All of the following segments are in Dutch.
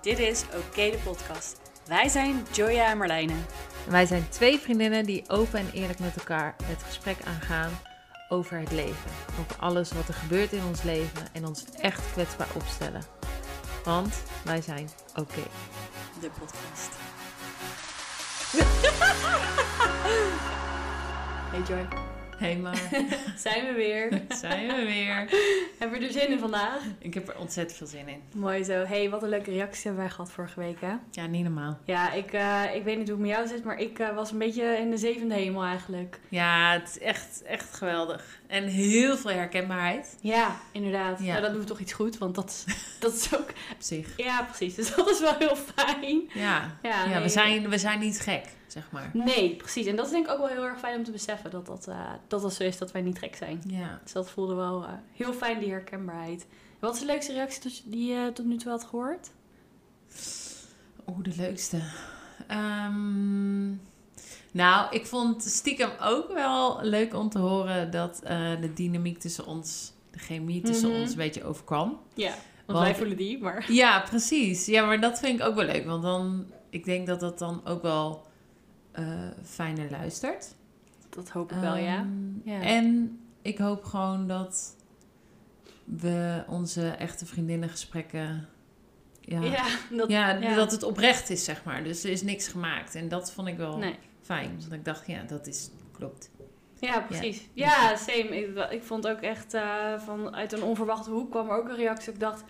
Dit is Oké de podcast. Wij zijn Joya en Marlijne. Wij zijn twee vriendinnen die open en eerlijk met elkaar het gesprek aangaan over het leven. Over alles wat er gebeurt in ons leven en ons echt kwetsbaar opstellen. Want wij zijn oké. De podcast. Hey Joy, Hey maar, zijn we weer. zijn we weer. Hebben we er zin in vandaag? Ik heb er ontzettend veel zin in. Mooi zo. Hey, wat een leuke reacties hebben wij gehad vorige week hè? Ja, niet normaal. Ja, ik, eh, ik weet niet hoe het met jou zit, maar ik eh, was een beetje in de zevende hemel eigenlijk. Ja, het is echt, echt geweldig. En heel veel herkenbaarheid Ja, inderdaad. Ja. Ja. dat doet toch iets goed, want dat, is- dat is ook... op zich. Ja, precies. Dus dat is wel heel fijn. Ja, Ja, ja, we, zijn, we zijn niet gek, zeg maar. Nee, precies. En dat is denk ik ook wel heel erg fijn om te beseffen, dat dat, eh, dat, dat zo is, dat wij niet gek zijn. Ja. Dus dat voelde wel eh, heel fijn, die herkenbaarheid. Wat is de leukste reactie die je tot nu toe had gehoord? Oeh, de leukste. Ehm, nou, ik vond stiekem ook wel leuk om te horen dat eh, de dynamiek tussen ons, de chemie tussen Mhm. ons een beetje overkwam. Ja, want, Want- wij voelen die, maar... Ja, precies. Ja, maar dat vind ik ook wel leuk, want dan, ik denk dat dat dan ook wel eh, fijner luistert. Dat hoop ik wel, ja. Ehm, Ja. En ik hoop gewoon dat we onze echte vriendinnengesprekken. Ja, Ja, dat... ja, ja. dat het oprecht is, zeg maar. Dus er is niks gemaakt. En dat vond ik wel Nee. fijn. Want ik dacht, ja, dat is klopt. Ja, precies. Ja, same. Ik, ik vond ook echt uh, van uit een onverwachte hoek kwam er ook een reactie. Ik dacht,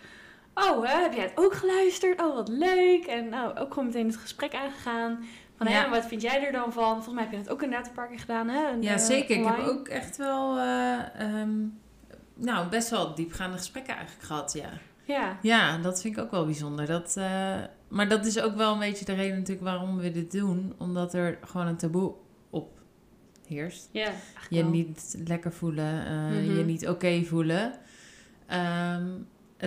oh, hè, heb jij het ook geluisterd? Oh, wat leuk. En nou, ook gewoon meteen het gesprek aangegaan. Van, Ja. hè, wat vind jij er dan van? Volgens mij heb je het ook paar keer gedaan, hè? Een, Ja, eh, zeker. Ik heb ook echt wel, eh, ehm, nou, best wel diepgaande gesprekken eigenlijk gehad, ja. Ja, Ja, dat vind ik ook wel bijzonder. Dat, eh, maar dat is ook wel een beetje de reden natuurlijk waarom we dit doen. Omdat er gewoon een taboe op heerst. ja. Je wel. niet lekker voelen, eh, Mhm. je niet oké voelen. Ehm,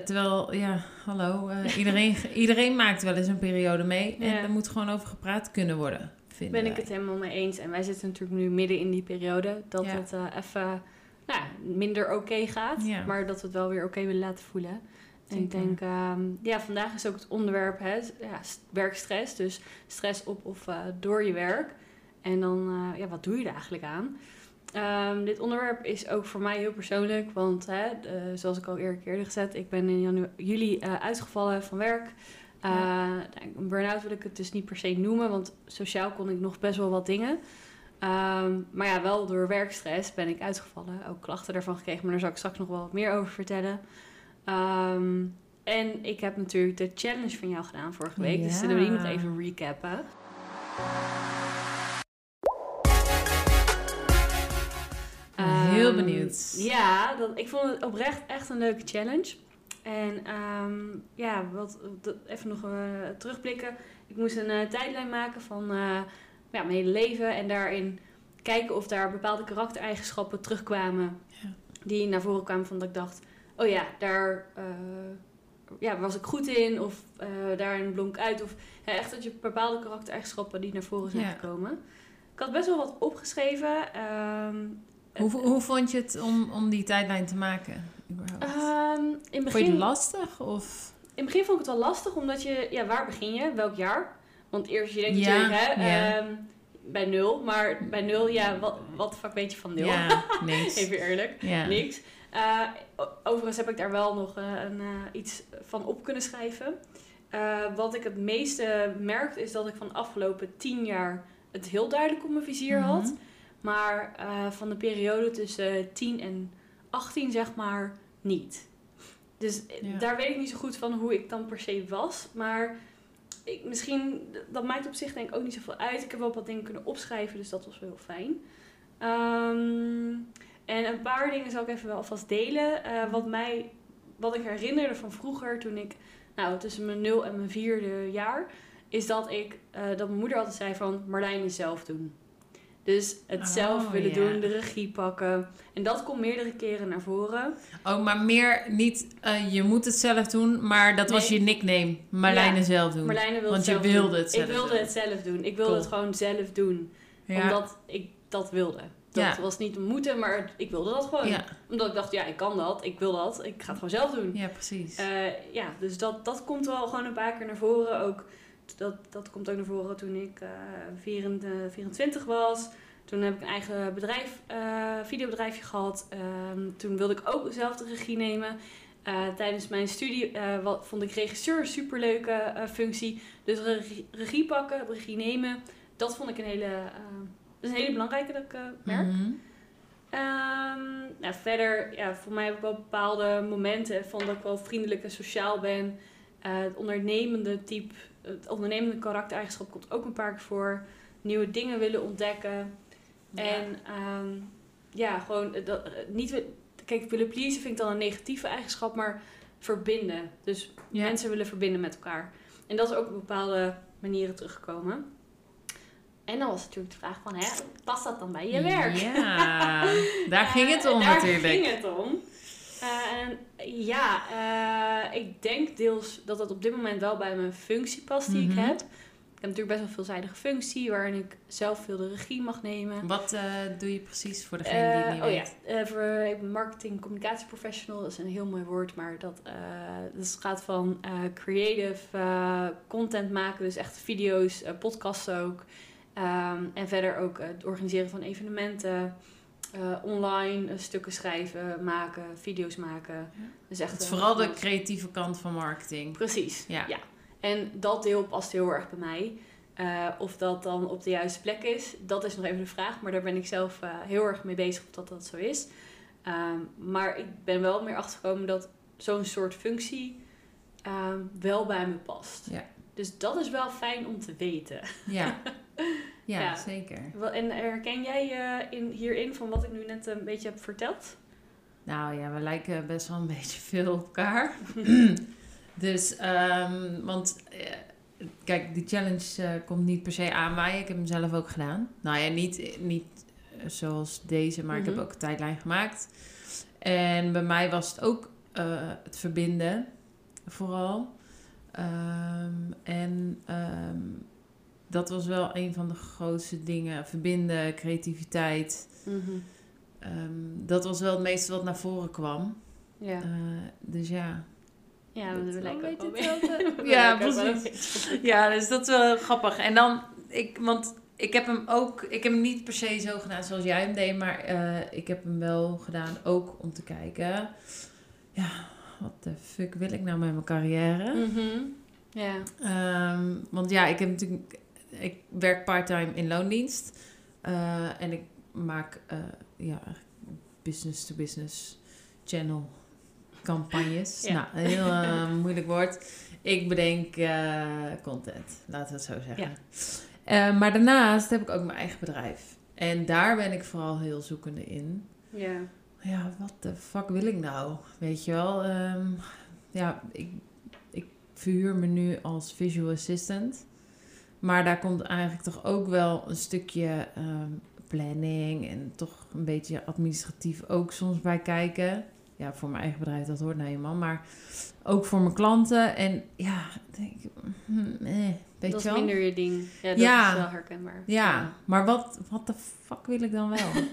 terwijl, ja, hallo, eh, iedereen, iedereen maakt wel eens een periode mee. En Ja. er moet gewoon over gepraat kunnen worden, Ben ik het helemaal mee eens. En wij zitten natuurlijk nu midden in die periode. Dat Ja. het eh, even nou, minder oké gaat. Ja. Maar dat we het wel weer oké willen laten voelen. En ik denk, ehm, ja, vandaag is ook het onderwerp hè, ja, werkstress. Dus stress op of eh, door je werk. En dan, ja, wat doe je er eigenlijk aan? Ehm, dit onderwerp is ook voor mij heel persoonlijk. Want hè, zoals ik al eerder eerder gezet, ik ben in janu- juli eh, uitgevallen van werk. Een burn-out wil ik het dus niet per se noemen, want sociaal kon ik nog best wel wat dingen. Ehm, maar ja, wel door werkstress ben ik uitgevallen. Ook klachten daarvan gekregen, maar daar zal ik straks nog wel wat meer over vertellen. Ehm, en ik heb natuurlijk de challenge van jou gedaan vorige week. Dus zullen we die nog even recappen. Heel Ehm, benieuwd. Ja, dat, ik vond het oprecht echt een leuke challenge. En ehm, ja, wat, even nog eh, terugblikken. Ik moest een eh, tijdlijn maken van eh, ja, mijn hele leven. En daarin kijken of daar bepaalde karaktereigenschappen terugkwamen. Ja. Die naar voren kwamen van dat ik dacht... Oh ja, daar ja, was ik goed in. Of daarin blonk uit. Of ja, echt dat je bepaalde karaktereigenschappen die naar voren zijn Ja. gekomen. Ik had best wel wat opgeschreven. Ehm, Hoe, hoe vond je het om, om die tijdlijn te maken? Ehm, in, het vond je begin, het lastig? Of? in het begin vond ik het wel lastig, omdat je, ja, waar begin je? Welk jaar? Want eerst, je denkt Ja, natuurlijk, hè, ja. ehm, bij nul. Maar bij nul, ja, wat, wat de fuck weet je van nul? Ja, niks. Even eerlijk, Ja. niks. Eh, overigens heb ik daar wel nog eh, een, eh, iets van op kunnen schrijven. Wat ik het meeste merkte, is dat ik van de afgelopen tien jaar het heel duidelijk op mijn vizier had. Maar eh, van de periode tussen 10 en 18, zeg maar, niet. Dus eh, Ja. daar weet ik niet zo goed van hoe ik dan per se was. Maar ik, misschien, dat maakt op zich denk ik ook niet zoveel uit. Ik heb wel wat dingen kunnen opschrijven, dus dat was wel heel fijn. Ehm, en een paar dingen zal ik even wel alvast delen. Eh, wat, mij, wat ik herinnerde van vroeger, toen ik nou, tussen mijn 0 en mijn vierde jaar, is dat ik dat mijn moeder altijd zei van Marlijn is zelf doen. Dus het Oh, zelf willen ja. doen, de regie pakken. En dat komt meerdere keren naar voren. Oh, maar meer niet, eh, je moet het zelf doen, maar dat was je nickname. Marlijne Ja, zelf doen. Marlijne wilde Want je het zelf wilde doen. het zelf Ik wilde doen. het zelf doen. Ik wilde Cool. het gewoon zelf doen. ja. Omdat ik dat wilde. Dat was niet moeten, maar ik wilde dat gewoon. Omdat ik dacht, ja, ik kan dat, ik wil dat, ik ga het gewoon zelf doen. ja precies. Eh, ja, dus dat, dat komt wel gewoon een paar keer naar voren. Ook, dat, dat komt ook naar voren toen ik eh 24, 24 was. Toen heb ik een eigen bedrijf, eh, videobedrijfje gehad. Ehm, toen wilde ik ook zelf de regie nemen. Eh, tijdens mijn studie eh, wat, vond ik regisseur een superleuke eh, functie. Dus regie, regie pakken, regie nemen, dat vond ik een hele, eh, dat is een hele belangrijke dat ik, eh, merk. Nou, verder, ja, voor mij heb ik wel bepaalde momenten van dat ik wel vriendelijk en sociaal ben. Eh, het ondernemende type, het ondernemende karaktereigenschap komt ook een paar keer voor. Nieuwe dingen willen ontdekken. En ehm, ja, gewoon eh, dat, eh, niet... Kijk, willen pleasen vind ik dan een negatieve eigenschap, maar verbinden. Dus Ja. mensen willen verbinden met elkaar. En dat is ook op bepaalde manieren teruggekomen. En dan was natuurlijk de vraag van, hè, past dat dan bij je werk? Ja, daar ging het om Eh, daar natuurlijk. ging het om. En ja, eh, ik denk deels dat het op dit moment wel bij mijn functie past die Mhm. ik heb. Ik heb natuurlijk best wel een veelzijdige functie waarin ik zelf veel de regie mag nemen. Wat eh, doe je precies voor degene die het niet Eh, oh weet? ja, voor ik ben marketing communicatieprofessional. Dat is een heel mooi woord, maar dat, dat gaat van creative content maken, dus echt video's, podcasts ook. Ehm, en verder ook het organiseren van evenementen, eh, online eh, stukken schrijven, maken, video's maken. Dus echt Het vooral de creatieve kant van marketing. Precies, Ja. ja. En dat deel past heel erg bij mij. Eh, of dat dan op de juiste plek is, dat is nog even de vraag. Maar daar ben ik zelf eh, heel erg mee bezig of dat dat zo is. Ehm, maar ik ben wel meer achtergekomen dat zo'n soort functie ehm, wel bij me past. Ja. Dus dat is wel fijn om te weten. Ja, ja, Ja. zeker. En herken jij eh, in, hierin van wat ik nu net een beetje heb verteld? Nou ja, we lijken best wel een beetje veel op elkaar. dus, ehm, want eh, kijk, die challenge eh, komt niet per se aanwaaien. Ik heb hem zelf ook gedaan. Nou ja, niet, niet eh, zoals deze, maar ik Mhm. heb ook een tijdlijn gemaakt. En bij mij was het ook eh, het verbinden, vooral. Ehm, en ehm, dat was wel een van de grootste dingen. Verbinden, creativiteit. Ehm, dat was wel het meeste wat naar voren kwam. Ja, Eh, dus ja. ja dat we lijken ook wel Ja, precies. Ja, dus dat is wel grappig. En dan, ik, want ik heb hem ook, ik heb hem niet per se zo gedaan zoals jij hem deed, maar eh, ik heb hem wel gedaan ook om te kijken. Ja, wat de fuck wil ik nou met mijn carrière? Mhm. Ja. Ehm, want ja, ik heb natuurlijk, ik werk parttime in loondienst. Eh, en ik maak eh, ja, business-to-business channel campagnes. Ja. Nou, een heel eh, moeilijk woord. Ik bedenk content, laten we het zo zeggen. Eh, maar daarnaast heb ik ook mijn eigen bedrijf. En daar ben ik vooral heel zoekende in. Ja. Ja, wat de fuck wil ik nou? Weet je wel? Ehm, ja, ik, ik verhuur me nu als visual assistant. Maar daar komt eigenlijk toch ook wel een stukje ehm, planning en toch een beetje administratief ook soms bij kijken. Ja, voor mijn eigen bedrijf, dat hoort nou eenmaal. Maar ook voor mijn klanten. En ja, denk ik, hmm, eh, weet dat is wel? minder je ding. Ja, dat Ja. is wel herkenbaar. Ja, maar wat, wat de fuck wil ik dan wel?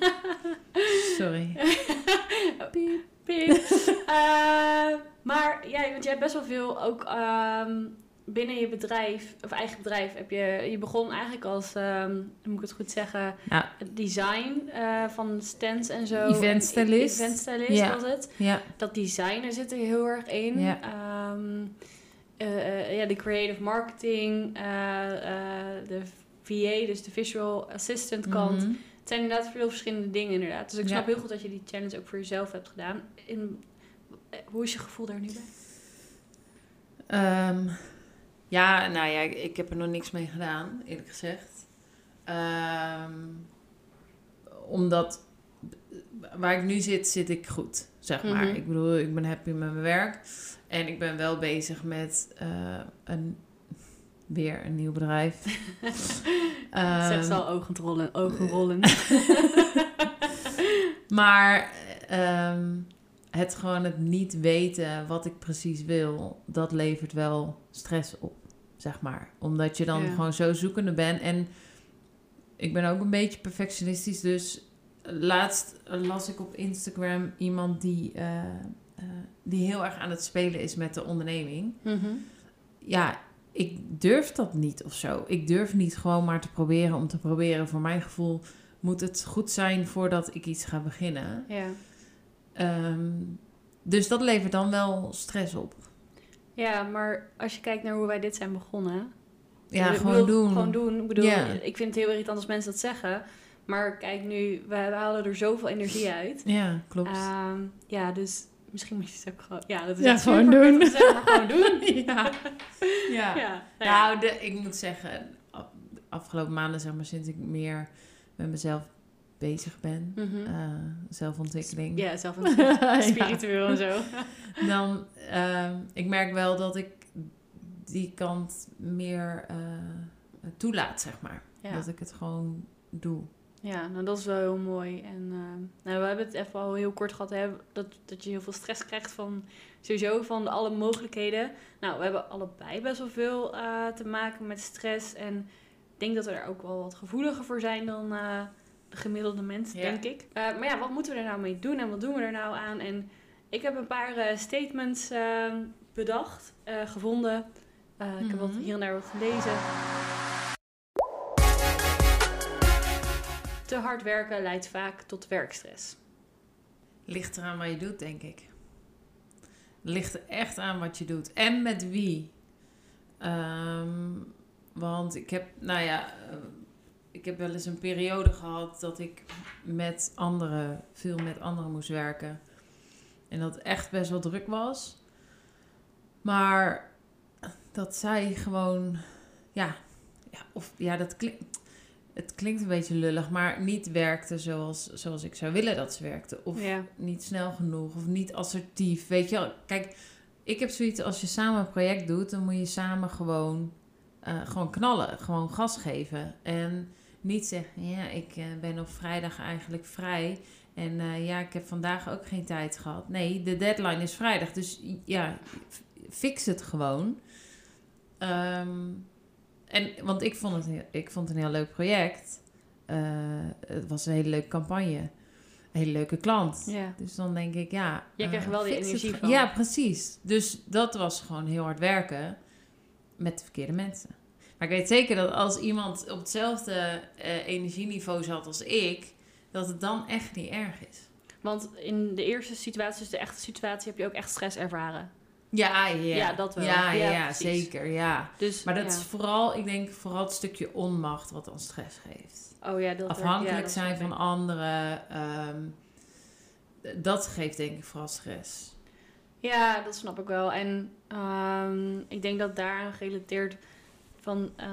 Sorry. Piep, piep. Eh, maar ja, want jij hebt best wel veel ook ehm, binnen je bedrijf, of eigen bedrijf, heb je, je begon eigenlijk als, hoe moet ik het goed zeggen, Ja. design eh, van stands en zo. Event En stylist. Event stylist Ja. was het. Ja, Dat design er zit er heel erg in. Ja. Ehm, eh, eh, ja, de creative marketing, eh, de VA, dus de visual assistant kant. Mhm. Het zijn inderdaad veel verschillende dingen inderdaad. Dus ik snap heel goed dat je die challenge ook voor jezelf hebt gedaan. In, hoe is je gevoel daar nu bij? Ehm, ja, nou ja, ik, heb er nog niks mee gedaan, eerlijk gezegd. Ehm, omdat waar ik nu zit, zit ik goed, zeg maar. Mhm. Ik bedoel, ik ben happy met mijn werk. En ik ben wel bezig met eh, een, weer een nieuw bedrijf. Ze Ehm, al ogen rollen. Ogen rollen. Maar ehm, het gewoon het niet weten wat ik precies wil, dat levert wel stress op, zeg maar. Omdat je dan Ja. gewoon zo zoekende bent. En ik ben ook een beetje perfectionistisch, dus laatst las ik op Instagram iemand die, eh, eh, die heel erg aan het spelen is met de onderneming. Mhm. Ja, ik durf dat niet of zo. Ik durf niet gewoon maar te proberen om te proberen. Voor mijn gevoel moet het goed zijn voordat ik iets ga beginnen. Ja. Ehm, dus dat levert dan wel stress op. ja, maar als je kijkt naar hoe wij dit zijn begonnen. Ja, gewoon bedoel, doen. Gewoon doen. Ik bedoel, ik vind het heel irritant als mensen dat zeggen. Maar kijk nu, we, we halen er zoveel energie uit. Ja, klopt. Ehm, ja, dus misschien moet je het ook gewoon... Ja, dat is Ja, gewoon doen. maar gewoon doen. ja. ja. Ja, nou de, ik moet zeggen, afgelopen maanden, zeg maar, sinds ik meer met mezelf bezig ben, eh, zelfontwikkeling, ja, zelf Ja. spiritueel en zo. dan, ehm, ik merk wel dat ik die kant meer eh, toelaat, zeg maar. Ja. Dat ik het gewoon doe. Ja, nou dat is wel heel mooi. En eh, nou, we hebben het even al heel kort gehad, hè, dat, dat je heel veel stress krijgt van sowieso van alle mogelijkheden. Nou, we hebben allebei best wel veel eh, te maken met stress. En ik denk dat we daar ook wel wat gevoeliger voor zijn dan de gemiddelde mens, Ja. denk ik. Eh, maar ja, wat moeten we er nou mee doen en wat doen we er nou aan? En ik heb een paar eh, statements eh, bedacht, eh, gevonden. Eh, Ik heb wat Mhm. hier en daar wat gelezen. Te hard werken leidt vaak tot werkstress. Ligt eraan wat je doet, denk ik. Ligt er echt aan wat je doet. En met wie. Ehm, want ik heb, nou ja, ik heb wel eens een periode gehad dat ik met anderen, veel met anderen moest werken. En dat echt best wel druk was. Maar dat zij gewoon, ja, ja of ja, dat klinkt. Het klinkt een beetje lullig, maar niet werkte zoals, zoals ik zou willen dat ze werkte. Of Ja. niet snel genoeg of niet assertief. Weet je wel, kijk, ik heb zoiets als je samen een project doet, dan moet je samen gewoon, eh, gewoon knallen, gewoon gas geven. En niet zeggen, ja, ik eh, ben op vrijdag eigenlijk vrij. En eh, ja, ik heb vandaag ook geen tijd gehad. Nee, de deadline is vrijdag. Dus ja, fix het gewoon. Ehm, en, want ik vond, het, ik vond het een heel leuk project. Eh, het was een hele leuke campagne. Een hele leuke klant. Ja. Dus dan denk ik, ja... Jij krijgt wel die energie van. Ja, precies. Dus dat was gewoon heel hard werken met de verkeerde mensen. Maar ik weet zeker dat als iemand op hetzelfde eh, energieniveau zat als ik... dat het dan echt niet erg is. Want in de eerste situatie, dus de echte situatie, heb je ook echt stress ervaren. Ja, ja. Ja, dat wel. Ja, ja, zeker, ja. Dus, Maar dat ja. is vooral, ik denk, vooral het stukje onmacht wat dan stress geeft. Oh ja, dat Afhankelijk dat zijn van anderen, ehm, dat geeft denk ik vooral stress. Ja, dat snap ik wel. En ehm, ik denk dat daaraan gerelateerd van eh,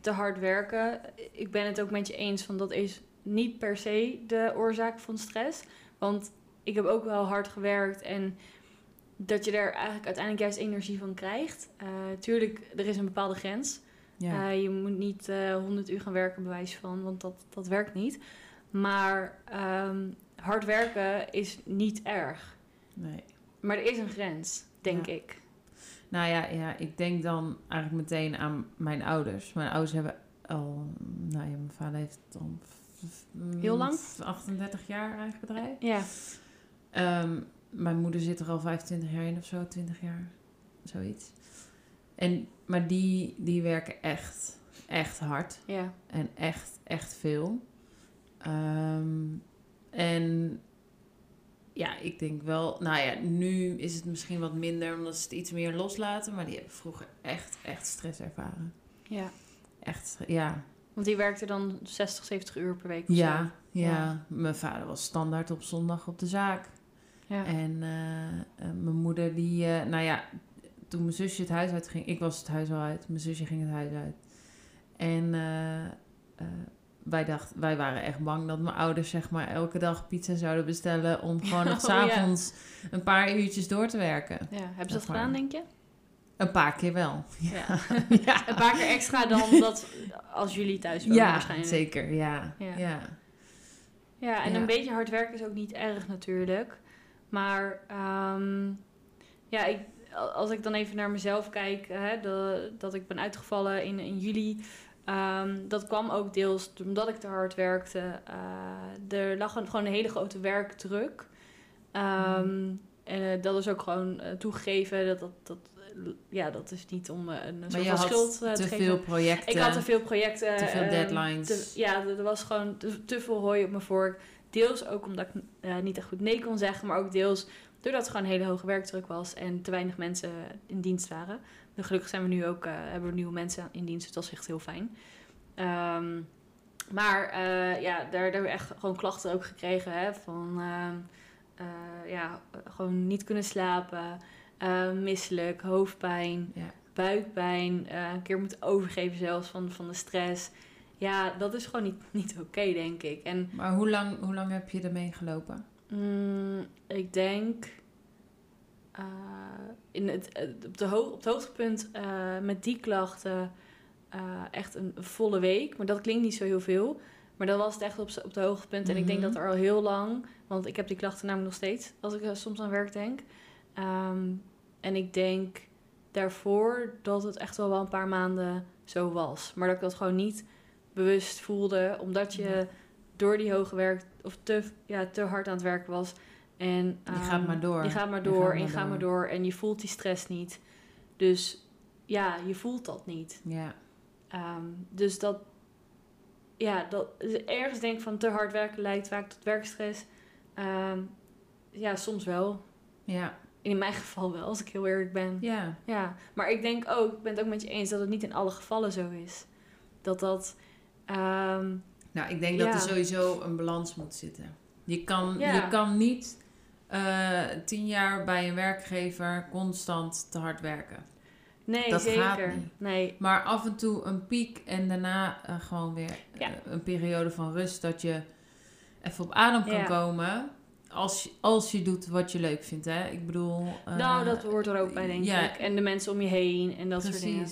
te hard werken. Ik ben het ook met je eens van dat is niet per se de oorzaak van stress. Want ik heb ook wel hard gewerkt en dat je er eigenlijk uiteindelijk juist energie van krijgt. Eh tuurlijk, er is een bepaalde grens. Ja, Eh, je moet niet eh 100 uur gaan werken, bewijs van, want dat, dat werkt niet. Maar ehm, hard werken is niet erg. nee. Maar er is een grens, denk Ja. ik. Nou ja, ja, ik denk dan eigenlijk meteen aan mijn ouders. Mijn ouders hebben al, nou ja, mijn vader heeft dan f- Heel lang? 38 jaar eigen bedrijf. Ja, Ehm, mijn moeder zit er al 25 jaar in of zo, 20 jaar, zoiets. En, maar die, die werken echt, echt hard. ja, En echt, echt veel. Ehm, en ja, ik denk wel, nou ja, nu is het misschien wat minder omdat ze het iets meer loslaten. Maar die hebben vroeger echt, echt stress ervaren. ja. Echt, ja. Want die werkte dan 60, 70 uur per week of Ja, zo. ja. Mijn vader was standaard op zondag op de zaak. Ja. En eh, eh, mijn moeder die, eh, nou ja, toen mijn zusje het huis uit ging, ik was het huis al uit, mijn zusje ging het huis uit. En wij dachten, wij waren echt bang dat mijn ouders zeg maar elke dag pizza zouden bestellen om gewoon nog Oh, ja. s'avonds een paar uurtjes door te werken. Ja, hebben ze dat gedaan, denk je? Een paar keer wel. Ja. ja, Een paar keer extra dan dat als jullie thuis wonen ja waarschijnlijk. zeker, ja. Ja. ja. Ja, en een beetje hard werken is ook niet erg natuurlijk. Maar ehm, ja, ik, als ik dan even naar mezelf kijk, hè, de- dat ik ben uitgevallen in, in juli. Ehm, dat kwam ook deels omdat ik te hard werkte. Eh, er lag een, gewoon een hele grote werkdruk. Ehm, En eh, dat is ook gewoon eh, toegegeven. Dat, dat, dat, ja, dat is niet om een Maar soort van schuld te te geven. veel projecten. Ik had te veel projecten. te veel ehm, deadlines. te- ja, er was gewoon te, te veel hooi op mijn vork. Deels ook omdat ik niet echt goed nee kon zeggen, maar ook deels doordat er gewoon een hele hoge werkdruk was en te weinig mensen in dienst waren. En gelukkig zijn we nu ook, eh, hebben we nieuwe mensen in dienst, dus dat is echt heel fijn. Ehm, maar eh, ja, daar, daar hebben we echt gewoon klachten ook gekregen hè, van ehm, eh, ja, gewoon niet kunnen slapen, misselijk, hoofdpijn Ja. buikpijn, een keer moeten overgeven zelfs van, van de stress. Ja, dat is gewoon niet, niet oké, denk ik. En Maar hoe lang, hoe lang heb je ermee gelopen? Mm, ik denk eh, in het, eh, op, de het hoogtepunt eh, met die klachten echt een volle week. Maar dat klinkt niet zo heel veel. Maar dat was het echt op, op het hoogtepunt. En ik denk Mhm. dat er al heel lang, want ik heb die klachten namelijk nog steeds als ik soms aan werk denk. Ehm, en ik denk daarvoor dat het echt wel wel een paar maanden zo was. Maar dat ik dat gewoon niet bewust voelde, omdat je Ja. Door die hoge werk of te, ja, te hard aan het werken was. En, Je gaat ehm, maar door. Je gaat maar Je door en je gaat maar door en je voelt die stress niet. Dus ja, je voelt dat niet. Ja. Ehm, dus dat, ja, dat ergens denk ik van te hard werken leidt vaak tot werkstress. Ehm, ja, soms wel. Ja. In mijn geval wel, als ik heel eerlijk ben. Ja. Ja, maar ik denk ook, ik ben het ook met je eens dat het niet in alle gevallen zo is. Dat dat, Nou, ik denk Ja. dat er sowieso een balans moet zitten. Je kan, Ja. je kan niet eh, tien jaar bij een werkgever constant te hard werken. nee, Dat zeker. gaat niet. Nee, Maar af en toe een piek en daarna eh, gewoon weer Ja. eh, een periode van rust. Dat je even op adem kan komen. Als je, als je doet wat je leuk vindt, hè. Ik bedoel... nou, dat hoort er ook bij, denk ja. ik. En de mensen om je heen en dat soort dingen.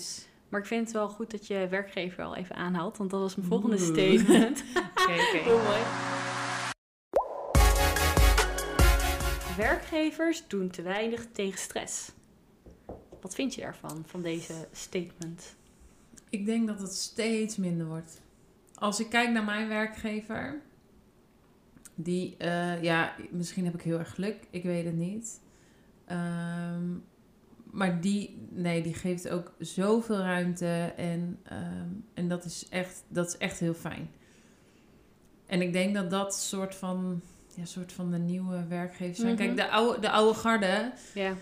Maar ik vind het wel goed dat je werkgever al even aanhaalt, want dat was mijn volgende Oeh. statement. Oké, oké. Heel mooi. Werkgevers doen te weinig tegen stress. Wat vind je daarvan, van deze statement? Ik denk dat het steeds minder wordt. Als ik kijk naar mijn werkgever, die, eh, ja, misschien heb ik heel erg geluk, ik weet het niet. Ehm, maar die, nee, die geeft ook zoveel ruimte en, ehm, en dat, is echt, dat is echt heel fijn. En ik denk dat dat soort van, ja, soort van de nieuwe werkgevers zijn. Mhm. Kijk, de oude, de oude garde, Ja.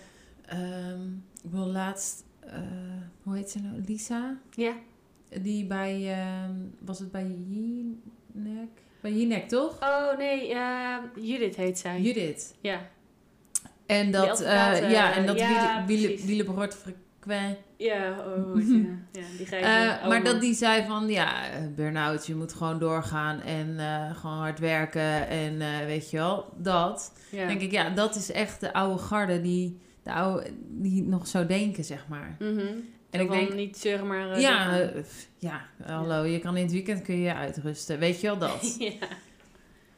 ehm, ik wil laatst, eh, hoe heet ze nou, Lisa? Ja. Die bij, ehm, was het bij Jinek? Bij Jinek, toch? Oh nee, Judith heet zij. Judith. Ja. En dat, advocaat, eh, eh, ja, en dat ja, wielenbehoort frequent. Ja, oh, ja, ja, die Eh, maar dat man. die zei van, ja, burn-out, je moet gewoon doorgaan en gewoon hard werken en weet je wel, dat. Ja. Denk ik, ja, dat is echt de oude garde die, de oude, die nog zo denken, zeg maar. Mhm. En ik denk, niet zeuren maar... ja, ja, hallo, je kan in het weekend kun je uitrusten, weet je wel dat. ja.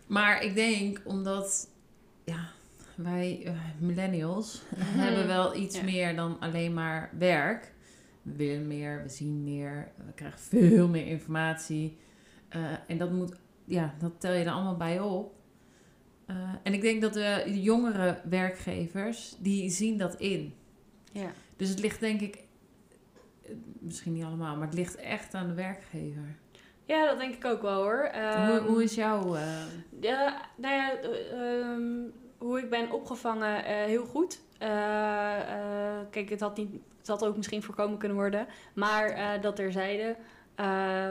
Maar ik denk omdat ja, wij eh, millennials Mhm. hebben wel iets Ja. meer dan alleen maar werk. We willen meer, we zien meer, we krijgen veel meer informatie. Eh, en dat moet, ja, dat tel je er allemaal bij op. Eh, en ik denk dat de jongere werkgevers, die zien dat in. ja. Dus het ligt denk ik, misschien niet allemaal, maar het ligt echt aan de werkgever. Ja, dat denk ik ook wel hoor. hoe, Ehm, hoe is jouw... Ja, nou ja, eh, ehm, hoe ik ben opgevangen, eh, heel goed. Eh, eh, kijk, het had, niet, het had ook misschien voorkomen kunnen worden. Maar dat terzijde,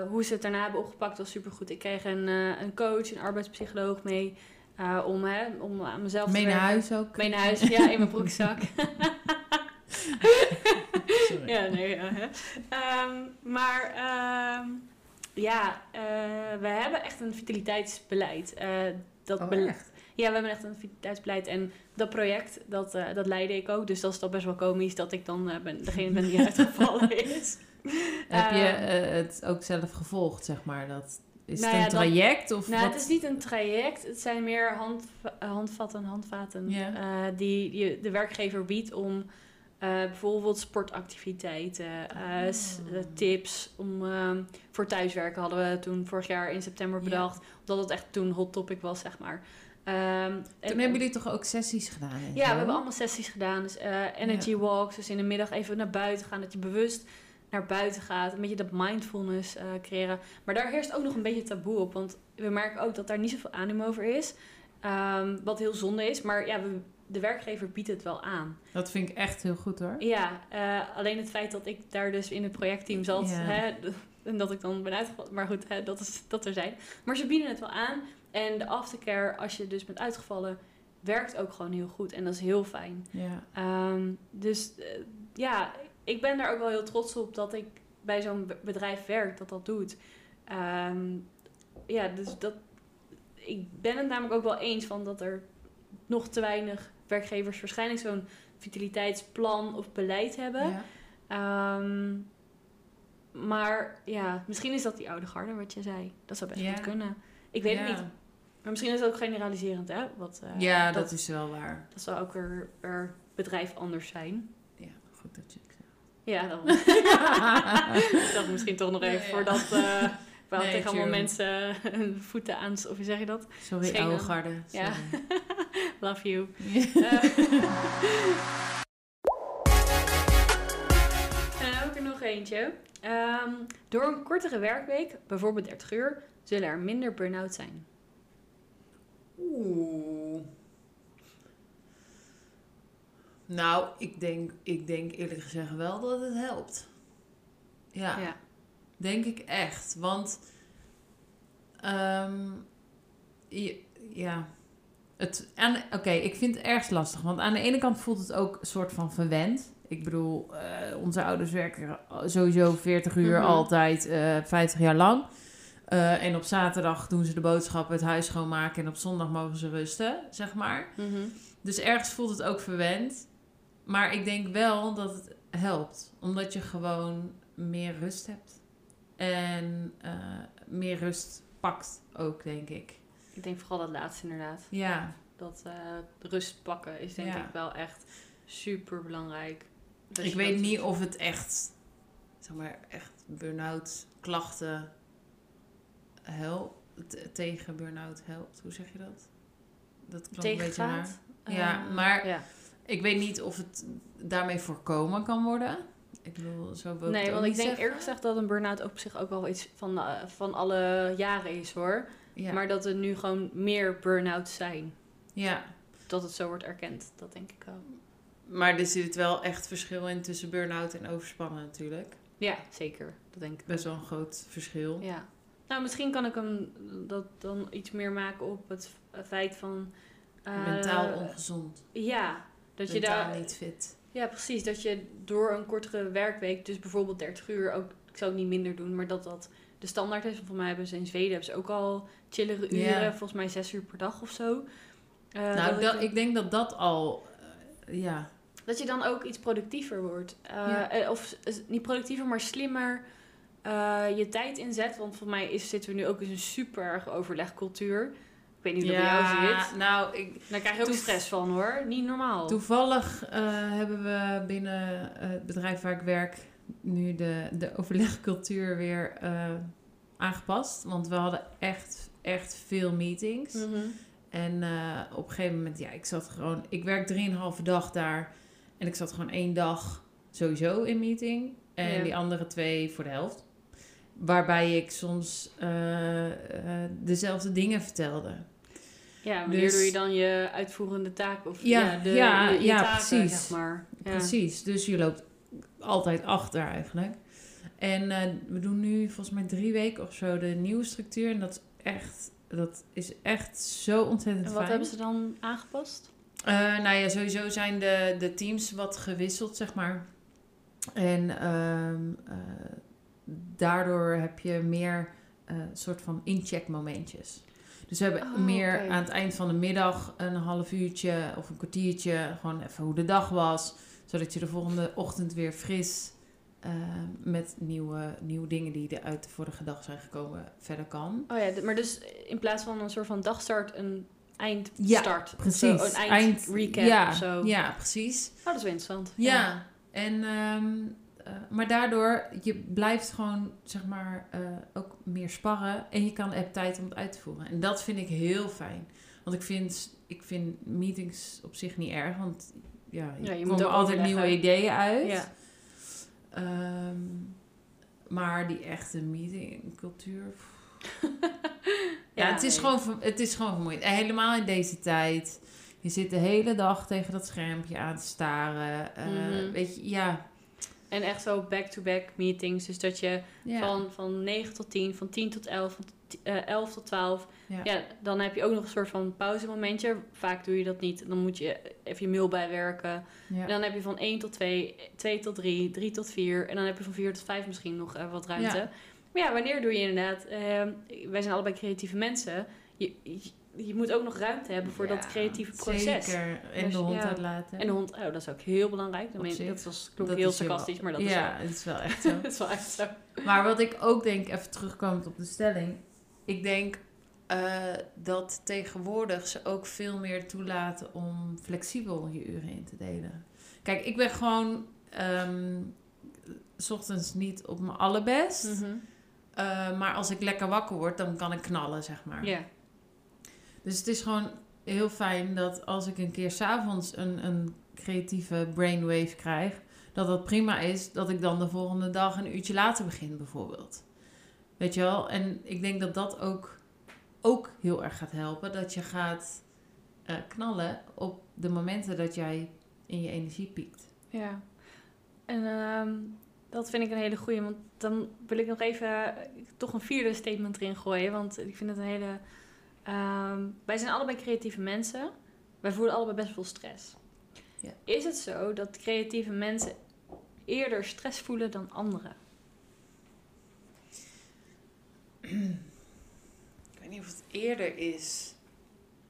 hoe ze het daarna hebben opgepakt was supergoed. Ik kreeg een, een coach, een arbeidspsycholoog mee. om, hè, om aan mezelf mee te naar werken. huis ook? Mee naar huis, ja, in mijn broekzak. Sorry. Ja, nee, ja, hè. Ehm, maar ehm, ja, we hebben echt een vitaliteitsbeleid. Eh, dat Oh, echt? Ja, we hebben echt een vitaliteitsbeleid. En dat project, dat, eh, dat leidde ik ook. Dus dat is toch best wel komisch dat ik dan eh, ben, degene ben die uitgevallen is. Heb je Ehm, eh, het ook zelf gevolgd, zeg maar? Dat, is Nou het ja, een dat- traject? of nou, wat? het is niet een traject. Het zijn meer hand, handvatten, handvaten eh, die je de werkgever biedt om bijvoorbeeld sportactiviteiten, Oh. eh, tips om, ehm, voor thuiswerken hadden we toen vorig jaar in september bedacht. Omdat het echt toen hot topic was, zeg maar. Ehm, Toen en- hebben jullie toch ook sessies gedaan? ja, zo? we hebben allemaal sessies gedaan. Dus eh, energy walks, dus in de middag even naar buiten gaan. Dat je bewust naar buiten gaat. Een beetje dat mindfulness eh, creëren. Maar daar heerst ook nog een beetje taboe op. Want we merken ook dat daar niet zoveel animo over is. Ehm, wat heel zonde is. Maar ja, we, de werkgever biedt het wel aan. Dat vind ik echt heel goed hoor. Ja, eh, alleen het feit dat ik daar dus in het projectteam zat. Ja. Hè, en dat ik dan ben uitgevallen. Maar goed, hè, dat is dat er zijn. Maar ze bieden het wel aan. En de aftercare, als je dus bent uitgevallen, werkt ook gewoon heel goed. En dat is heel fijn. Ja. Ehm, dus eh, ja, ik ben daar ook wel heel trots op dat ik bij zo'n be- bedrijf werk dat dat doet. Ehm, ja, dus dat, ik ben het namelijk ook wel eens van dat er nog te weinig werkgevers waarschijnlijk zo'n vitaliteitsplan of beleid hebben. Ja. Ehm, maar ja, misschien is dat die oude garde wat je zei. Dat zou best Ja. goed kunnen. Ik weet Ja. het niet. Maar misschien is het ook generaliserend, hè? Wat, eh, Ja, dat, is wel waar. dat zou ook weer per bedrijf anders zijn. Ja, goed dat je het zegt. Ja, dan. dacht misschien toch nog even ja. voordat uh, wel Nee, tegen allemaal mensen hun voeten aan, of hoe zeg je dat? Sorry, oude garde. Ja. Love you. Eh, En dan ik er nog eentje. Ehm, door een kortere werkweek, bijvoorbeeld 30 uur, zullen er minder burn-out zijn. Oeh. Nou, ik denk, ik denk eerlijk gezegd wel dat het helpt. Ja, Ja. denk ik echt. Want, ehm, je- ja, het, oké, ik vind het erg lastig. Want aan de ene kant voelt het ook een soort van verwend. Ik bedoel, eh, onze ouders werken sowieso 40 uur Mhm. altijd, eh 50 jaar lang. Eh, en op zaterdag doen ze de boodschappen, het huis schoonmaken. En op zondag mogen ze rusten, zeg maar. Mhm. Dus ergens voelt het ook verwend. Maar ik denk wel dat het helpt. Omdat je gewoon meer rust hebt. En eh, meer rust pakt ook, denk ik. Ik denk vooral dat laatste inderdaad. Ja, Dat eh, rust pakken is denk Ja. ik wel echt super belangrijk. ik weet niet of het echt, zeg maar, echt burn-out klachten helpt. Tegen burn-out helpt. Hoe zeg je dat? Dat klinkt een beetje tegengaat. Ja, Eh, maar- ja. Ik weet niet of het daarmee voorkomen kan worden. Ik bedoel, zo wil Nee, want ik denk zeggen. eerlijk gezegd dat een burn-out op zich ook wel iets van, eh, van alle jaren is hoor. Ja. Maar dat er nu gewoon meer burn-outs zijn. ja, Dat het zo wordt erkend, dat denk ik wel. maar er zit wel echt verschil in tussen burn-out en overspannen natuurlijk. Ja, zeker. Dat denk ik Best wel een groot verschil. Ja. Nou, misschien kan ik hem dat dan iets meer maken op het f- feit van... eh, Mentaal ongezond. Ja, dat je daar... niet fit. Ja, precies. Dat je door een kortere werkweek, dus bijvoorbeeld 30 uur, ook, ik zou het niet minder doen, maar dat dat de standaard is. Volgens mij hebben ze in Zweden hebben ze ook al chillere uren, volgens mij zes uur per dag of zo. Eh, nou, dat, ik denk dat dat al... eh, ja, dat je dan ook iets productiever wordt. Eh, Ja. eh, Of eh, niet productiever, maar slimmer eh, je tijd inzet. Want voor mij is, zitten we nu ook in een super erg overlegcultuur. Ik weet niet hoe dat bij jou zit. nou, ik, Daar krijg je ook stress van hoor. Niet normaal. toevallig eh, hebben we binnen eh, het bedrijf waar ik werk nu de, de overlegcultuur weer aangepast. Want we hadden echt, echt veel meetings. Mhm. En op een gegeven moment, ja, ik zat gewoon... Ik werk drieënhalve dag daar. En ik zat gewoon één dag sowieso in meeting. En Ja. die andere twee voor de helft. Waarbij ik soms eh, eh, dezelfde dingen vertelde. Ja, wanneer Dus- doe je dan je uitvoerende taak? Of Ja, de, ja, je, je ja, taken, precies. zeg maar. Ja. Precies, dus je loopt altijd achter eigenlijk. En eh, we doen nu volgens mij drie weken of zo de nieuwe structuur. En dat is echt, dat is echt zo ontzettend En wat fijn. hebben ze dan aangepast? Nou ja, sowieso zijn de, de teams wat gewisseld, zeg maar. En ehm, eh, daardoor heb je meer eh soort van incheck momentjes. Dus we hebben Oh, meer aan het eind van de middag een half uurtje of een kwartiertje. Gewoon even hoe de dag was. Zodat je de volgende ochtend weer fris eh, met nieuwe, nieuwe dingen die er uit de vorige dag zijn gekomen verder kan. Oh ja, maar dus in plaats van een soort van dagstart een eindstart. Ja, precies. Zo, een eind, recap ja, of zo. Ja, precies. Oh, dat is wel interessant. Ja, en, ehm, eh, maar daardoor, je blijft gewoon, zeg maar, eh, ook meer sparren. En je kan hebt tijd om het uit te voeren. En dat vind ik heel fijn. Want ik vind, ik vind meetings op zich niet erg. Want ja, je, Ja, komt ook altijd nieuwe ideeën uit. Ja. Ehm, maar die echte meetingcultuur... pff. Ja, het, is nee. gewoon, het is gewoon vermoeiend. En helemaal in deze tijd. Je zit de hele dag tegen dat schermpje aan te staren. Eh, Mhm. Weet je, ja. En echt zo back-to-back meetings. Dus dat je ja. van, van 9 tot 10, van 10 tot 11, van t- eh, 11 tot 12. Ja. Ja. dan heb je ook nog een soort van pauzemomentje. Vaak doe je dat niet. Dan moet je even je mail bijwerken. Ja. En dan heb je van 1 tot 2, 2 tot 3, 3 tot 4. En dan heb je van 4 tot 5 misschien nog eh, wat ruimte. Maar ja, wanneer doe je inderdaad... ehm, wij zijn allebei creatieve mensen. Je, je, moet ook nog ruimte hebben voor dat creatieve proces. Zeker. En Dus de hond ja. uitlaten. En de hond, oh, dat is ook heel belangrijk. Dat, meen- dat was, klonk Dat heel is heel- sarcastisch, maar dat is, ja, wel, het is wel echt zo. dat is wel echt zo. maar wat ik ook denk, even terugkomend op de stelling. Ik denk eh, dat tegenwoordig ze ook veel meer toelaten om flexibel je uren in te delen. Kijk, ik ben gewoon... ehm, s ochtends niet op mijn allerbest. Eh, maar als ik lekker wakker word, dan kan ik knallen, zeg maar. Ja. Dus het is gewoon heel fijn dat als ik een keer s'avonds een, een creatieve brainwave krijg, dat dat prima is dat ik dan de volgende dag een uurtje later begin, bijvoorbeeld. Weet je wel? En ik denk dat dat ook, ook heel erg gaat helpen. Dat je gaat eh, knallen op de momenten dat jij in je energie piekt. Ja, en ehm, dat vind ik een hele goeie. Want dan wil ik nog even eh, toch een vierde statement erin gooien. Want ik vind het een hele... ehm, wij zijn allebei creatieve mensen. Wij voelen allebei best veel stress. Ja. Is het zo dat creatieve mensen eerder stress voelen dan anderen? Ik weet niet of het eerder is.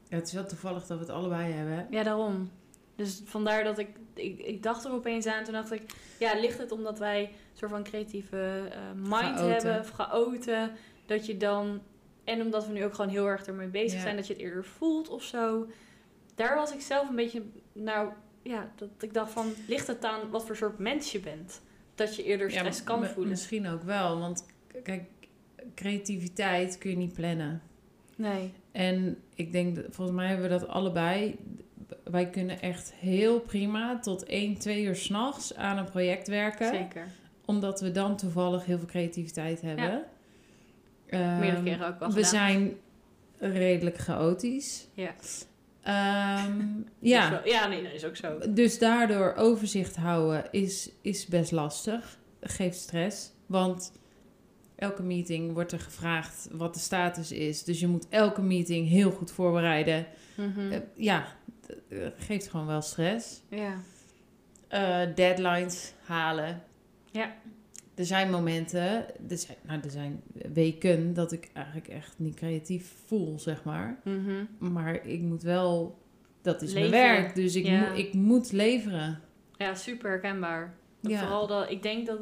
Ja, het is wel toevallig dat we het allebei hebben. Ja, daarom. Dus vandaar dat ik, ik... Ik dacht er opeens aan. Toen dacht ik... Ja, ligt het omdat wij een soort van creatieve eh, mind Chaoten. hebben? Of chaoten. Dat je dan... En omdat we nu ook gewoon heel erg ermee bezig Ja. zijn. Dat je het eerder voelt of zo. Daar was ik zelf een beetje... Nou, ja, dat ik dacht van... Ligt het aan wat voor soort mens je bent? Dat je eerder stress Ja, kan voelen. Misschien ook wel, want kijk, creativiteit kun je niet plannen. Nee. En ik denk, volgens mij hebben we dat allebei. Wij kunnen echt heel prima tot 1, 2 uur s'nachts aan een project werken. Zeker. Omdat we dan toevallig heel veel creativiteit hebben. Ehm, Meerdere keren ook wel We gedaan. zijn redelijk chaotisch. Ja. Ehm, ja. wel- ja, nee, dat is ook zo. Dus daardoor overzicht houden is, is best lastig. Geeft stress. Want elke meeting wordt er gevraagd wat de status is. Dus je moet elke meeting heel goed voorbereiden. Mhm. Eh, ja, eh, geeft gewoon wel stress. ja. Eh, deadlines halen. Ja. Er zijn momenten, er zijn, nou, er zijn weken dat ik eigenlijk echt niet creatief voel, zeg maar. Mhm. Maar ik moet wel, dat is Leveren. mijn werk, dus ik, Ja. moet, ik moet leveren. Ja, super herkenbaar. Ja. Vooral dat ik denk dat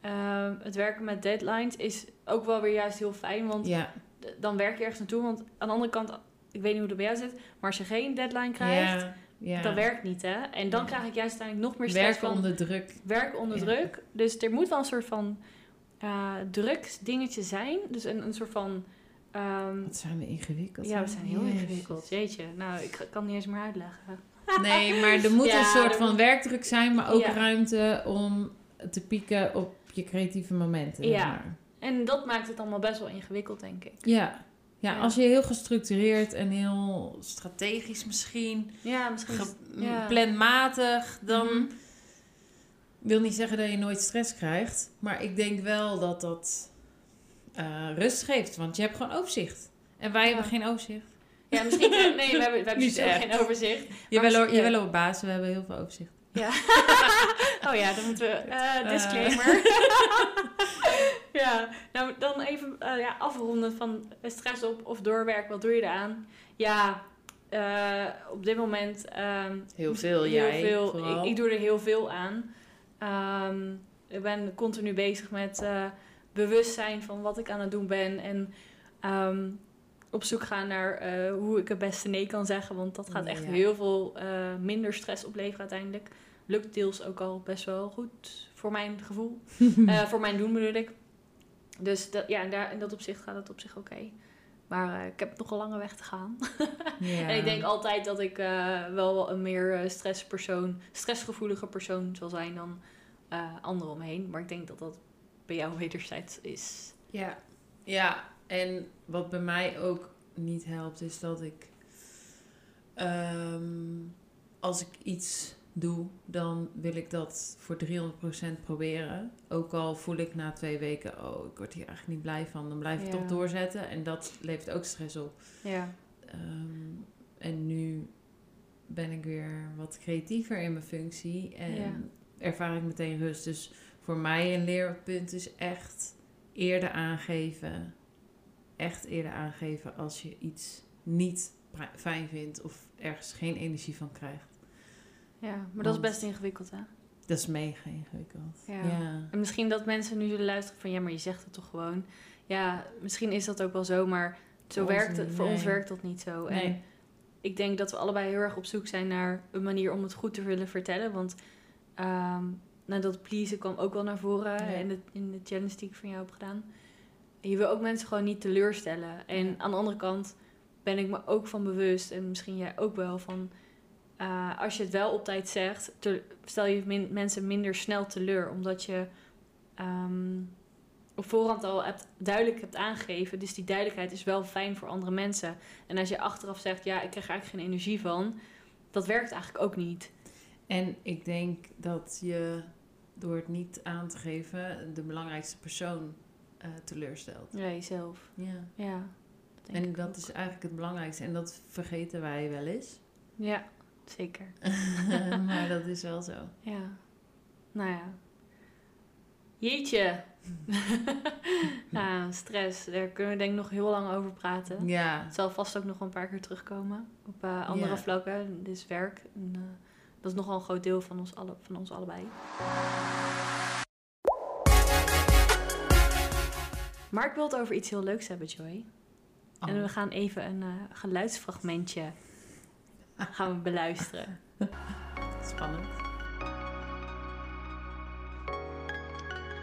ehm, het werken met deadlines is ook wel weer juist heel fijn. Want Ja, dan werk je ergens naartoe. Want aan de andere kant, ik weet niet hoe het bij jou zit, maar als je geen deadline krijgt, ja, ja. dan werkt niet hè. En dan Ja. krijg ik juist uiteindelijk nog meer stress werken van onder druk. werk onder Ja. druk. Dus er moet wel een soort van eh drugsdingetje zijn. Dus een, een soort van. ehm, Wat zijn we ingewikkeld. ja, we zijn heel Jezus. ingewikkeld. Jeetje, nou, ik kan het niet eens meer uitleggen. Nee, maar er moet een soort van moet- werkdruk zijn, maar ook ruimte om te pieken op je creatieve momenten. Ja. maar. En dat maakt het allemaal best wel ingewikkeld, denk ik. Ja. Ja, als je heel gestructureerd en heel strategisch misschien, Ja, misschien. ja. planmatig, dan Mhm. wil niet zeggen dat je nooit stress krijgt. Maar ik denk wel dat dat eh, rust geeft, want je hebt gewoon overzicht. En wij Ja. hebben geen overzicht. Ja, misschien. Nee, we hebben, we hebben geen overzicht. Je Maar wel, mis- je ja. wel op baas, we hebben heel veel overzicht. Ja. oh ja, dan moeten we. eh, Eh. disclaimer. ja, nou dan even eh, ja, afronden van stress op of doorwerken. Wat doe je eraan? Ja, op dit moment. ehm, Heel veel, heel jij veel. Ik, ik doe er heel veel aan. Ehm, ik ben continu bezig met bewustzijn van wat ik aan het doen ben. En ehm, op zoek gaan naar hoe ik het beste nee kan zeggen. Want dat gaat echt Ja. heel veel minder stress opleveren uiteindelijk. Lukt deels ook al best wel goed voor mijn gevoel. Eh, voor mijn doen bedoel ik. Dus dat, ja, en daar, in dat opzicht gaat het op zich oké. Maar eh, ik heb nog een lange weg te gaan. En ik denk altijd dat ik eh, wel een meer stresspersoon, stressgevoelige persoon zal zijn dan anderen omheen. Maar ik denk dat dat bij jou wederzijds is. Ja. ja, en wat bij mij ook niet helpt, is dat ik ehm, als ik iets doe, dan wil ik dat voor 300% proberen. Ook al voel ik na twee weken, oh, ik word hier eigenlijk niet blij van, dan blijf ik Ja. toch doorzetten. En dat levert ook stress op. Ja, Ehm, en nu ben ik weer wat creatiever in mijn functie en Ja. ervaar ik meteen rust. Dus voor mij een leerpunt is echt eerder aangeven. Echt eerder aangeven als je iets niet fijn vindt of ergens geen energie van krijgt. Ja maar dat is best ingewikkeld hè. Dat is mega ingewikkeld. Ja. ja. En misschien dat mensen nu zullen luisteren van ja, maar je zegt het toch gewoon. Ja, misschien is dat ook wel zo, maar zo Voor werkt het. niet, Voor ons werkt dat niet zo. En Nee. ik denk dat we allebei heel erg op zoek zijn naar een manier om het goed te willen vertellen. Want nou, dat pleasen kwam ook wel naar voren Ja. in, de, in de challenge die ik van jou heb gedaan. En je wil ook mensen gewoon niet teleurstellen. En Ja. aan de andere kant ben ik me ook van bewust, en misschien jij ook wel, van eh, als je het wel op tijd zegt, te- stel je min- mensen minder snel teleur. Omdat je ehm, op voorhand al hebt, duidelijk hebt aangegeven. Dus die duidelijkheid is wel fijn voor andere mensen. En als je achteraf zegt, ja, ik krijg er eigenlijk geen energie van, dat werkt eigenlijk ook niet. En ik denk dat je door het niet aan te geven de belangrijkste persoon eh, teleurstelt. Ja, jezelf. Ja. Ja. dat En ik dat ook. is eigenlijk het belangrijkste. En dat vergeten wij wel eens. Ja, zeker. maar dat is wel zo. Ja. Nou ja. Jeetje. ja, stress. Daar kunnen we denk ik nog heel lang over praten. Ja. Het zal vast ook nog een paar keer terugkomen op eh, andere Ja. vlakken. Dit is werk. En, eh, dat is nogal een groot deel van ons, alle, van ons allebei. Maar ik wil het over iets heel leuks hebben, Joy. Oh. En we gaan even een eh, geluidsfragmentje gaan we beluisteren. Spannend.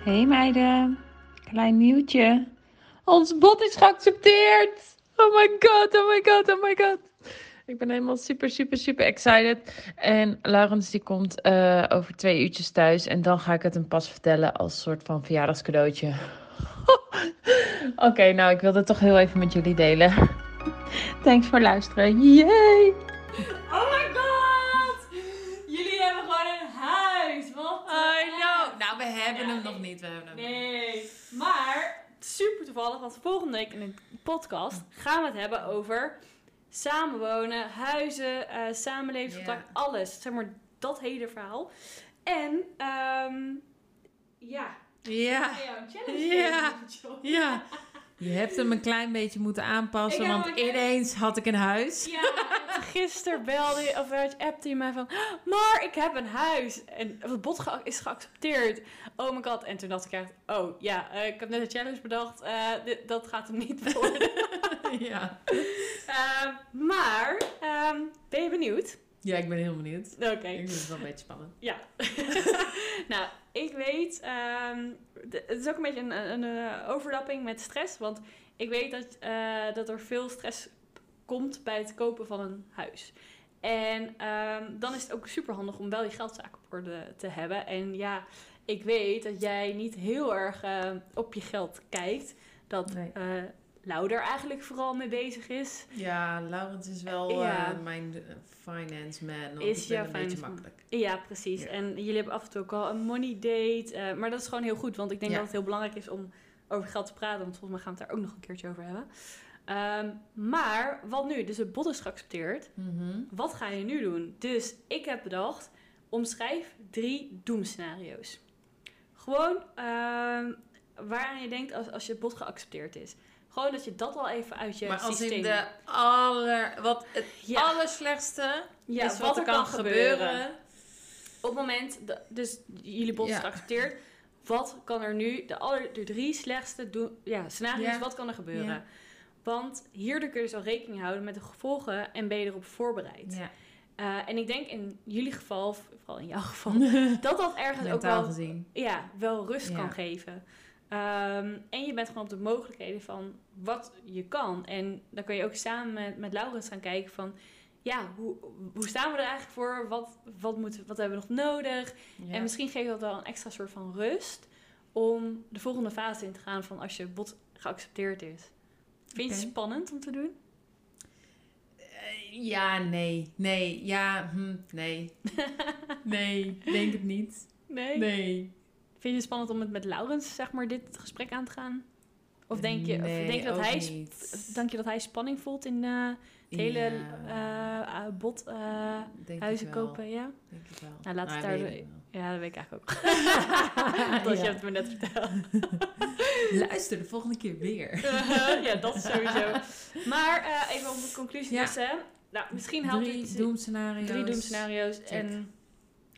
Hey meiden, klein nieuwtje. Ons bod is geaccepteerd. Oh my god, oh my god, oh my god. Ik ben helemaal super, super, super excited. En Laurens die komt eh, over twee uurtjes thuis. En dan ga ik het hem pas vertellen als soort van verjaardagscadeautje. Oké, nou ik wilde het toch heel even met jullie delen. Thanks voor luisteren. Yay! Super toevallig, want volgende week in de podcast gaan we het hebben over samenwonen, huizen, eh samenlevingscontact, alles. Zeg maar dat hele verhaal. En, ehm ja. Ja. Ja. Joy. Ja. Je hebt hem een klein beetje moeten aanpassen, want ineens had ik een huis. Ja, en gisteren belde je, of appte je mij van, maar ik heb een huis. En het bod is geaccepteerd. Oh my god. En toen dacht ik echt, oh ja, eh, ik heb net een challenge bedacht. eh, dit, dat gaat hem niet worden. Ja. Ehm, maar, ehm, ben je benieuwd? Ja, ik ben heel benieuwd. Oké. Ik vind het wel een beetje spannend. Ja. nou, ik weet, ehm, de- het is ook een beetje een, een, een, eh, overlapping met stress. Want ik weet dat, eh, dat er veel stress komt bij het kopen van een huis. En ehm, dan is het ook super handig om wel je geldzaken op orde te hebben. En ja, ik weet dat jij niet heel erg eh, op je geld kijkt. Dat Nee. Lau er eigenlijk vooral mee bezig is. Ja, Laurens is wel Ja. eh, mijn eh, finance man. Is jouw een beetje makkelijk. Ja, precies. Ja. En jullie hebben af en toe ook al een money date. eh, maar dat is gewoon heel goed, want ik denk Ja. dat het heel belangrijk is om over geld te praten. Want volgens mij gaan we het daar ook nog een keertje over hebben. Ehm, maar wat nu? Dus het bod is geaccepteerd. Mhm. Wat ga je nu doen? Dus ik heb bedacht, omschrijf drie doemscenario's. Gewoon ehm, waaraan je denkt als, als je bod geaccepteerd is. Gewoon dat je dat al even uit je Maar als systeem... in de aller... Wat het Ja. allerslechtste Ja, is wat, er kan gebeuren. Op het moment, dat, dus jullie is Ja. geaccepteerd. Wat kan er nu, de, aller, de drie slechtste doen, ja, scenario's, wat kan er gebeuren? Want hierdoor kun je dus al rekening houden met de gevolgen en ben je erop voorbereid. Ja. Eh, en ik denk in jullie geval, vooral in jouw geval, dat dat ergens ook wel, gezien. ja, wel rust Ja. kan geven. Ehm, en je bent gewoon op de mogelijkheden van wat je kan. En dan kan je ook samen met, met Laurens gaan kijken van... Ja, hoe, hoe staan we er eigenlijk voor? Wat, wat, moeten, wat hebben we nog nodig? Ja. En misschien geeft dat wel een extra soort van rust... om de volgende fase in te gaan van als je bot geaccepteerd is. Vind je het spannend om te doen? Eh, Ja, nee. Nee, ja, hm, nee. nee, denk het niet. Nee. Nee. Vind je het spannend om het met Laurens, zeg maar, dit gesprek aan te gaan? Of denk je, of denk je, dat, hij, niet. denk je dat hij spanning voelt in eh, het hele Ja, eh, eh, bot huizen kopen? Ja? Denk ik wel. Nou, laat het Nou, daar- ik wel. ja, dat weet ik eigenlijk ook. dat je Ja. het me net verteld. Luister de volgende keer weer. ja, dat is sowieso. Maar even om de conclusie Ja. dus. Nou, misschien helpt Drie doemscenario's. Drie doemscenario's. En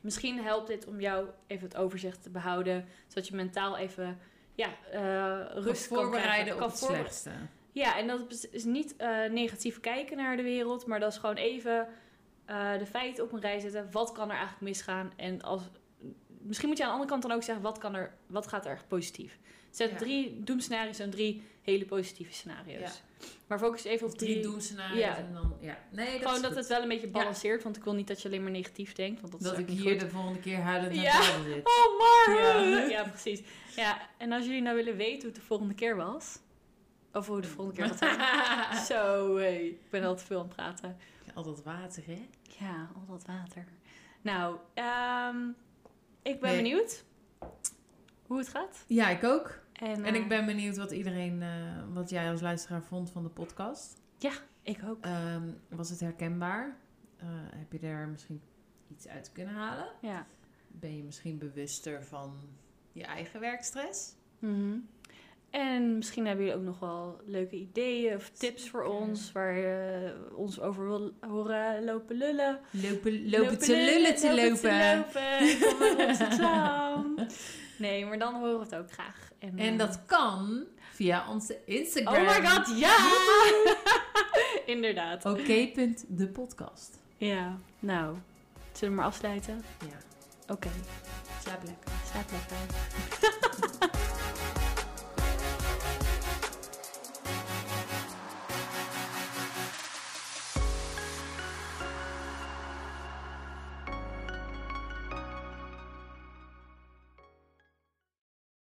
misschien helpt dit om jou even het overzicht te behouden. Zodat je mentaal even ja, eh, Kan rust kan voorbereiden krijgen. op Kan het voorbe- slechtste. Ja, en dat is- is niet eh, negatief kijken naar de wereld. Maar dat is gewoon even eh, de feiten op een rij zetten. Wat kan er eigenlijk misgaan? En als... Misschien moet je aan de andere kant dan ook zeggen, wat, kan er, wat gaat er echt positief? Zet Ja. drie doemscenario's en drie hele positieve scenario's. Ja. Maar focus even op Drie drie, doemscenario's Ja. en dan... Ja. Nee, dat Gewoon dat goed. het wel een beetje balanceert. Want ik wil niet dat je alleen maar negatief denkt. Want dat, Dat is ik hier goed. de volgende keer huilend naar Ja. zit. Oh, maar! Ja. Precies. Ja, en als jullie nou willen weten hoe het de volgende keer was... Of hoe de volgende keer gaat zijn... Zo, hey, ik ben al te veel aan het praten. Al dat water, hè? Ja, al dat water. Nou, ehm, ik ben Nee. benieuwd hoe het gaat. Ja, ik ook. En, En eh, ik ben benieuwd wat iedereen, eh, wat jij als luisteraar vond van de podcast. Ik ook. Ehm, was het herkenbaar? Eh, heb je daar misschien iets uit kunnen halen? Ja. Ben je misschien bewuster van je eigen werkstress? Mhm. En misschien hebben jullie ook nog wel leuke ideeën of tips voor ons... waar je ons over wil horen lopen lullen. Lopen, lopen, te lullen te lopen. lopen. Ik kom maar Rotterdam. Nee, maar dan horen we het ook graag. En, En eh, dat kan via onze Instagram. Oh my god, ja! Inderdaad. Oké.de-podcast. Ja, nou, zullen we maar afsluiten? Ja, Oké, slaap lekker. slaap lekker.